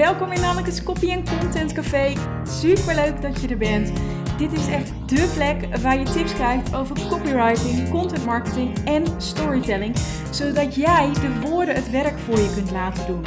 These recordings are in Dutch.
welkom in Anneke's Copy Content Café. Super leuk dat je er bent. Dit is echt dé plek waar je tips krijgt over copywriting, content marketing en storytelling, zodat jij de woorden het werk voor je kunt laten doen.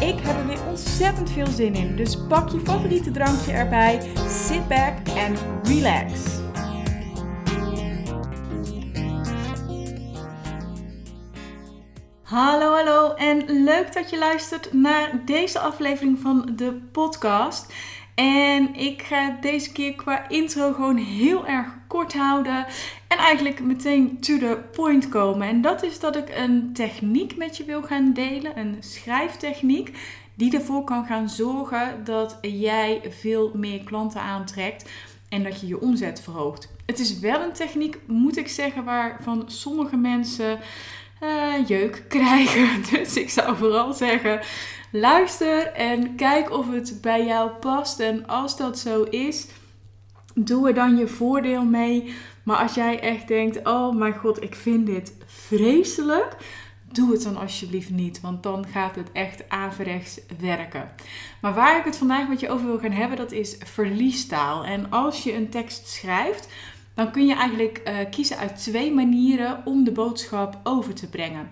Ik heb er weer ontzettend veel zin in, dus pak je favoriete drankje erbij, sit back en relax. Hallo, hallo en leuk dat je luistert naar deze aflevering van de podcast. En ik ga deze keer qua intro gewoon heel erg kort houden en eigenlijk meteen to the point komen. En dat is dat ik een techniek met je wil gaan delen, een schrijftechniek, die ervoor kan gaan zorgen dat jij veel meer klanten aantrekt en dat je je omzet verhoogt. Het is wel een techniek, moet ik zeggen, waarvan sommige mensen uh, jeuk krijgen. Dus ik zou vooral zeggen: luister en kijk of het bij jou past. En als dat zo is, doe er dan je voordeel mee. Maar als jij echt denkt: oh mijn god, ik vind dit vreselijk. Doe het dan alsjeblieft niet, want dan gaat het echt averechts werken. Maar waar ik het vandaag met je over wil gaan hebben, dat is verliestaal. En als je een tekst schrijft, dan kun je eigenlijk uh, kiezen uit twee manieren om de boodschap over te brengen.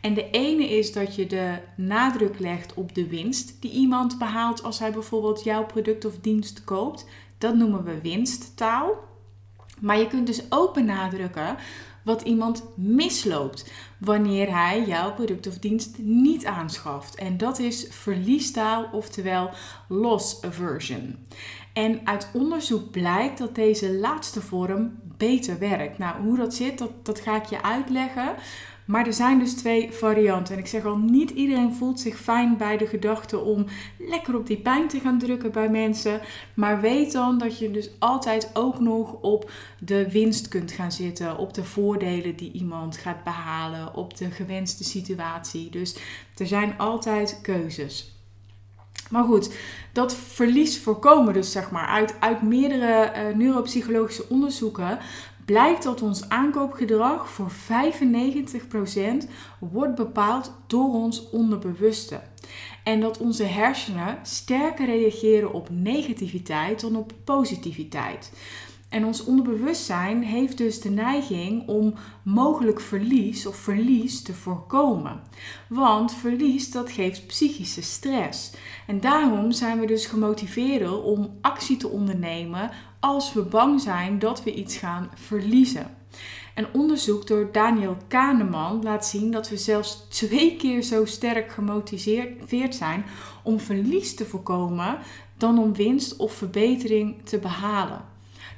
En de ene is dat je de nadruk legt op de winst die iemand behaalt als hij bijvoorbeeld jouw product of dienst koopt. Dat noemen we winsttaal. Maar je kunt dus ook benadrukken wat iemand misloopt wanneer hij jouw product of dienst niet aanschaft. En dat is verliestaal, oftewel loss aversion. En uit onderzoek blijkt dat deze laatste vorm beter werkt. Nou, hoe dat zit, dat, dat ga ik je uitleggen. Maar er zijn dus twee varianten. En ik zeg al, niet iedereen voelt zich fijn bij de gedachte om lekker op die pijn te gaan drukken bij mensen. Maar weet dan dat je dus altijd ook nog op de winst kunt gaan zitten. Op de voordelen die iemand gaat behalen. Op de gewenste situatie. Dus er zijn altijd keuzes. Maar goed, dat verlies voorkomen dus zeg maar uit, uit meerdere uh, neuropsychologische onderzoeken blijkt dat ons aankoopgedrag voor 95% wordt bepaald door ons onderbewuste. En dat onze hersenen sterker reageren op negativiteit dan op positiviteit. En ons onderbewustzijn heeft dus de neiging om mogelijk verlies of verlies te voorkomen. Want verlies dat geeft psychische stress. En daarom zijn we dus gemotiveerd om actie te ondernemen als we bang zijn dat we iets gaan verliezen. En onderzoek door Daniel Kahneman laat zien dat we zelfs twee keer zo sterk gemotiveerd zijn om verlies te voorkomen dan om winst of verbetering te behalen.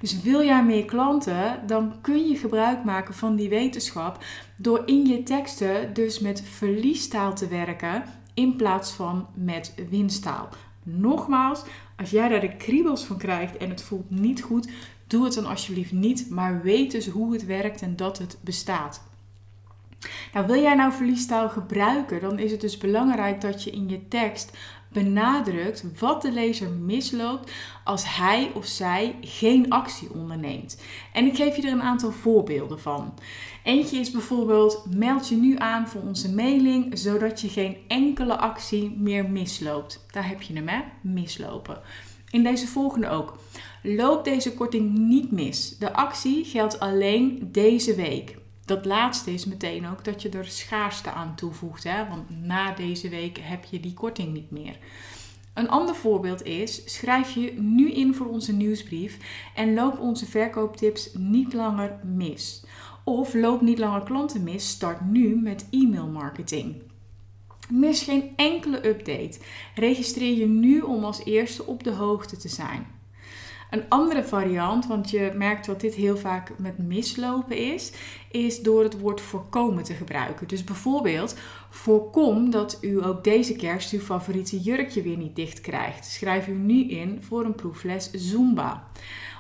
Dus wil jij meer klanten, dan kun je gebruik maken van die wetenschap door in je teksten dus met verliestaal te werken in plaats van met winsttaal. Nogmaals, als jij daar de kriebels van krijgt en het voelt niet goed, doe het dan alsjeblieft niet, maar weet dus hoe het werkt en dat het bestaat. Nou, wil jij nou verliestaal gebruiken, dan is het dus belangrijk dat je in je tekst benadrukt wat de lezer misloopt als hij of zij geen actie onderneemt. En ik geef je er een aantal voorbeelden van. Eentje is bijvoorbeeld: meld je nu aan voor onze mailing zodat je geen enkele actie meer misloopt. Daar heb je hem, hè? Mislopen. In deze volgende ook. Loop deze korting niet mis. De actie geldt alleen deze week dat laatste is meteen ook dat je er schaarste aan toevoegt. Hè? Want na deze week heb je die korting niet meer. Een ander voorbeeld is: schrijf je nu in voor onze nieuwsbrief en loop onze verkooptips niet langer mis. Of loop niet langer klanten mis, start nu met e-mail marketing. Mis geen enkele update. Registreer je nu om als eerste op de hoogte te zijn. Een andere variant, want je merkt dat dit heel vaak met mislopen is, is door het woord voorkomen te gebruiken. Dus bijvoorbeeld, voorkom dat u ook deze kerst uw favoriete jurkje weer niet dicht krijgt. Schrijf u nu in voor een proefles Zumba.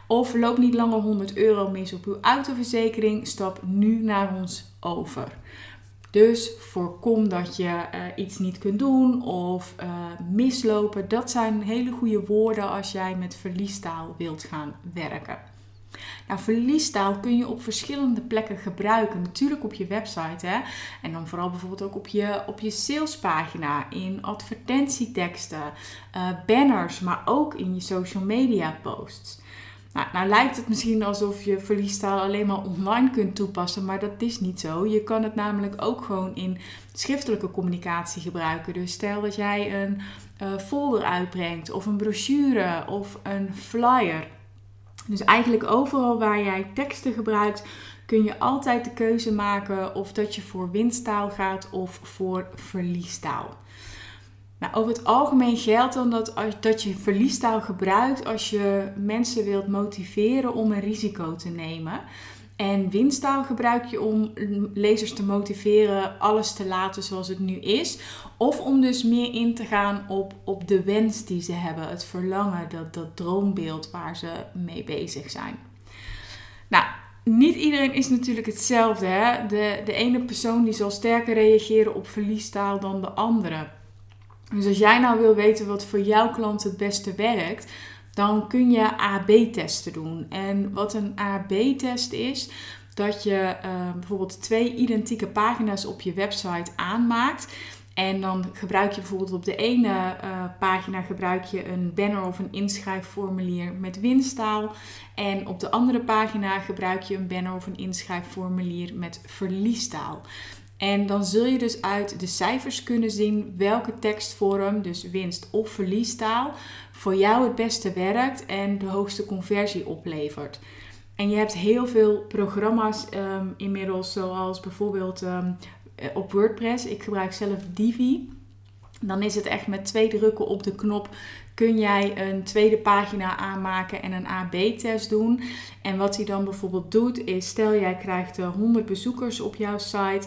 Of loop niet langer 100 euro mis op uw autoverzekering, stap nu naar ons over. Dus voorkom dat je uh, iets niet kunt doen of uh, mislopen. Dat zijn hele goede woorden als jij met verliestaal wilt gaan werken. Nou, verliestaal kun je op verschillende plekken gebruiken. Natuurlijk op je website, hè. En dan vooral bijvoorbeeld ook op je, op je salespagina, in advertentieteksten, uh, banners, maar ook in je social media posts. Nou, nou lijkt het misschien alsof je verliestaal alleen maar online kunt toepassen, maar dat is niet zo. Je kan het namelijk ook gewoon in schriftelijke communicatie gebruiken. Dus stel dat jij een uh, folder uitbrengt, of een brochure, of een flyer. Dus eigenlijk overal waar jij teksten gebruikt, kun je altijd de keuze maken of dat je voor winsttaal gaat of voor verliestaal. Nou, over het algemeen geldt dan dat, als, dat je verliestaal gebruikt als je mensen wilt motiveren om een risico te nemen. En winsttaal gebruik je om lezers te motiveren alles te laten zoals het nu is. Of om dus meer in te gaan op, op de wens die ze hebben, het verlangen, dat, dat droombeeld waar ze mee bezig zijn. Nou, niet iedereen is natuurlijk hetzelfde. Hè? De, de ene persoon die zal sterker reageren op verliestaal dan de andere. Dus als jij nou wil weten wat voor jouw klant het beste werkt, dan kun je AB-testen doen. En wat een AB-test is, dat je uh, bijvoorbeeld twee identieke pagina's op je website aanmaakt. En dan gebruik je bijvoorbeeld op de ene uh, pagina gebruik je een banner of een inschrijfformulier met winstaal. En op de andere pagina gebruik je een banner of een inschrijfformulier met verliestaal. En dan zul je dus uit de cijfers kunnen zien welke tekstvorm, dus winst of verliestaal, voor jou het beste werkt en de hoogste conversie oplevert. En je hebt heel veel programma's um, inmiddels, zoals bijvoorbeeld um, op WordPress. Ik gebruik zelf Divi. Dan is het echt met twee drukken op de knop kun jij een tweede pagina aanmaken en een AB-test doen. En wat hij dan bijvoorbeeld doet is, stel jij krijgt 100 eh, bezoekers op jouw site,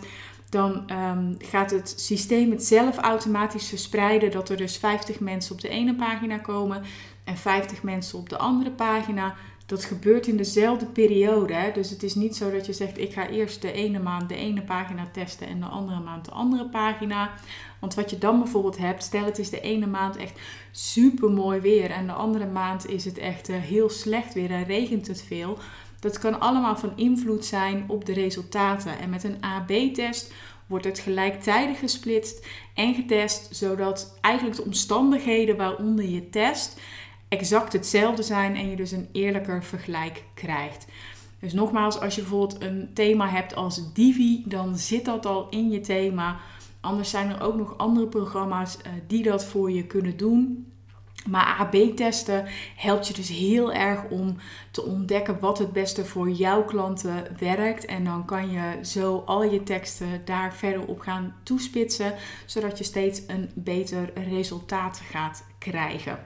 dan um, gaat het systeem het zelf automatisch verspreiden dat er dus 50 mensen op de ene pagina komen en 50 mensen op de andere pagina. Dat gebeurt in dezelfde periode. Dus het is niet zo dat je zegt: ik ga eerst de ene maand de ene pagina testen en de andere maand de andere pagina. Want wat je dan bijvoorbeeld hebt, stel het is de ene maand echt super mooi weer en de andere maand is het echt uh, heel slecht weer en regent het veel dat kan allemaal van invloed zijn op de resultaten. En met een AB-test wordt het gelijktijdig gesplitst en getest, zodat eigenlijk de omstandigheden waaronder je test exact hetzelfde zijn en je dus een eerlijker vergelijk krijgt. Dus nogmaals, als je bijvoorbeeld een thema hebt als Divi, dan zit dat al in je thema. Anders zijn er ook nog andere programma's uh, die dat voor je kunnen doen. Maar AB-testen helpt je dus heel erg om te ontdekken wat het beste voor jouw klanten werkt. En dan kan je zo al je teksten daar verder op gaan toespitsen, zodat je steeds een beter resultaat gaat krijgen.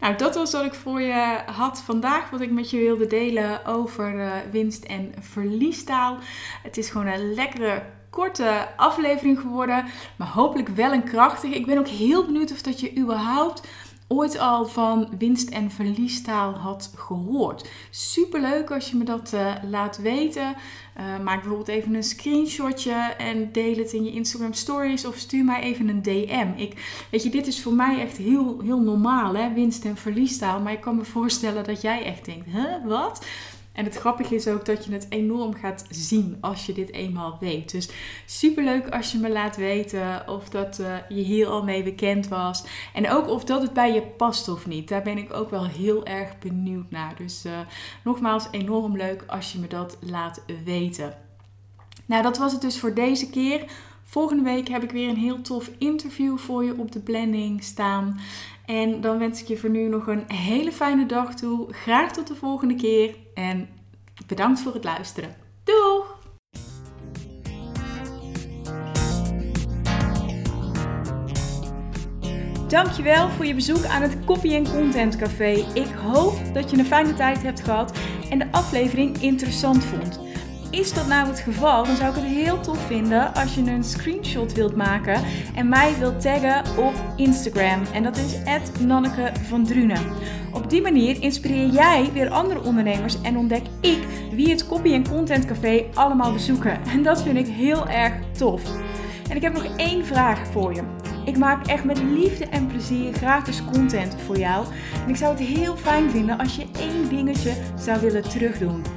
Nou, dat was wat ik voor je had vandaag, wat ik met je wilde delen over uh, winst- en verliestaal. Het is gewoon een lekkere korte aflevering geworden, maar hopelijk wel een krachtige. Ik ben ook heel benieuwd of dat je überhaupt ooit al van winst- en verliestaal had gehoord. Super leuk als je me dat uh, laat weten. Uh, maak bijvoorbeeld even een screenshotje en deel het in je Instagram stories of stuur mij even een DM. Ik, weet je, dit is voor mij echt heel, heel normaal, hè? winst- en verliestaal. Maar ik kan me voorstellen dat jij echt denkt, huh, wat? En het grappige is ook dat je het enorm gaat zien als je dit eenmaal weet. Dus super leuk als je me laat weten of dat uh, je hier al mee bekend was. En ook of dat het bij je past of niet. Daar ben ik ook wel heel erg benieuwd naar. Dus uh, nogmaals, enorm leuk als je me dat laat weten. Nou, dat was het dus voor deze keer. Volgende week heb ik weer een heel tof interview voor je op de planning staan. En dan wens ik je voor nu nog een hele fijne dag toe. Graag tot de volgende keer en bedankt voor het luisteren. Doeg! Dankjewel voor je bezoek aan het Copy Content Café. Ik hoop dat je een fijne tijd hebt gehad en de aflevering interessant vond. Is dat nou het geval, dan zou ik het heel tof vinden als je een screenshot wilt maken en mij wilt taggen op Instagram. En dat is Nanneke van Drunen. Op die manier inspireer jij weer andere ondernemers en ontdek ik wie het Copy en Content Café allemaal bezoeken. En dat vind ik heel erg tof. En ik heb nog één vraag voor je. Ik maak echt met liefde en plezier gratis content voor jou. En ik zou het heel fijn vinden als je één dingetje zou willen terugdoen.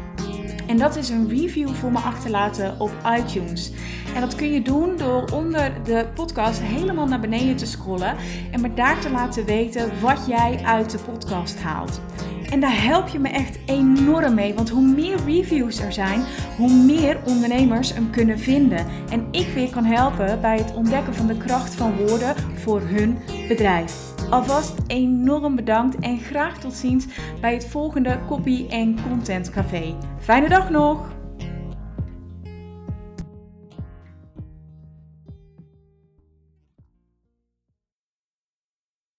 En dat is een review voor me achterlaten op iTunes. En dat kun je doen door onder de podcast helemaal naar beneden te scrollen en me daar te laten weten wat jij uit de podcast haalt. En daar help je me echt enorm mee, want hoe meer reviews er zijn, hoe meer ondernemers hem kunnen vinden. En ik weer kan helpen bij het ontdekken van de kracht van woorden voor hun bedrijf. Alvast enorm bedankt en graag tot ziens bij het volgende Copy en Content Café. Fijne dag nog!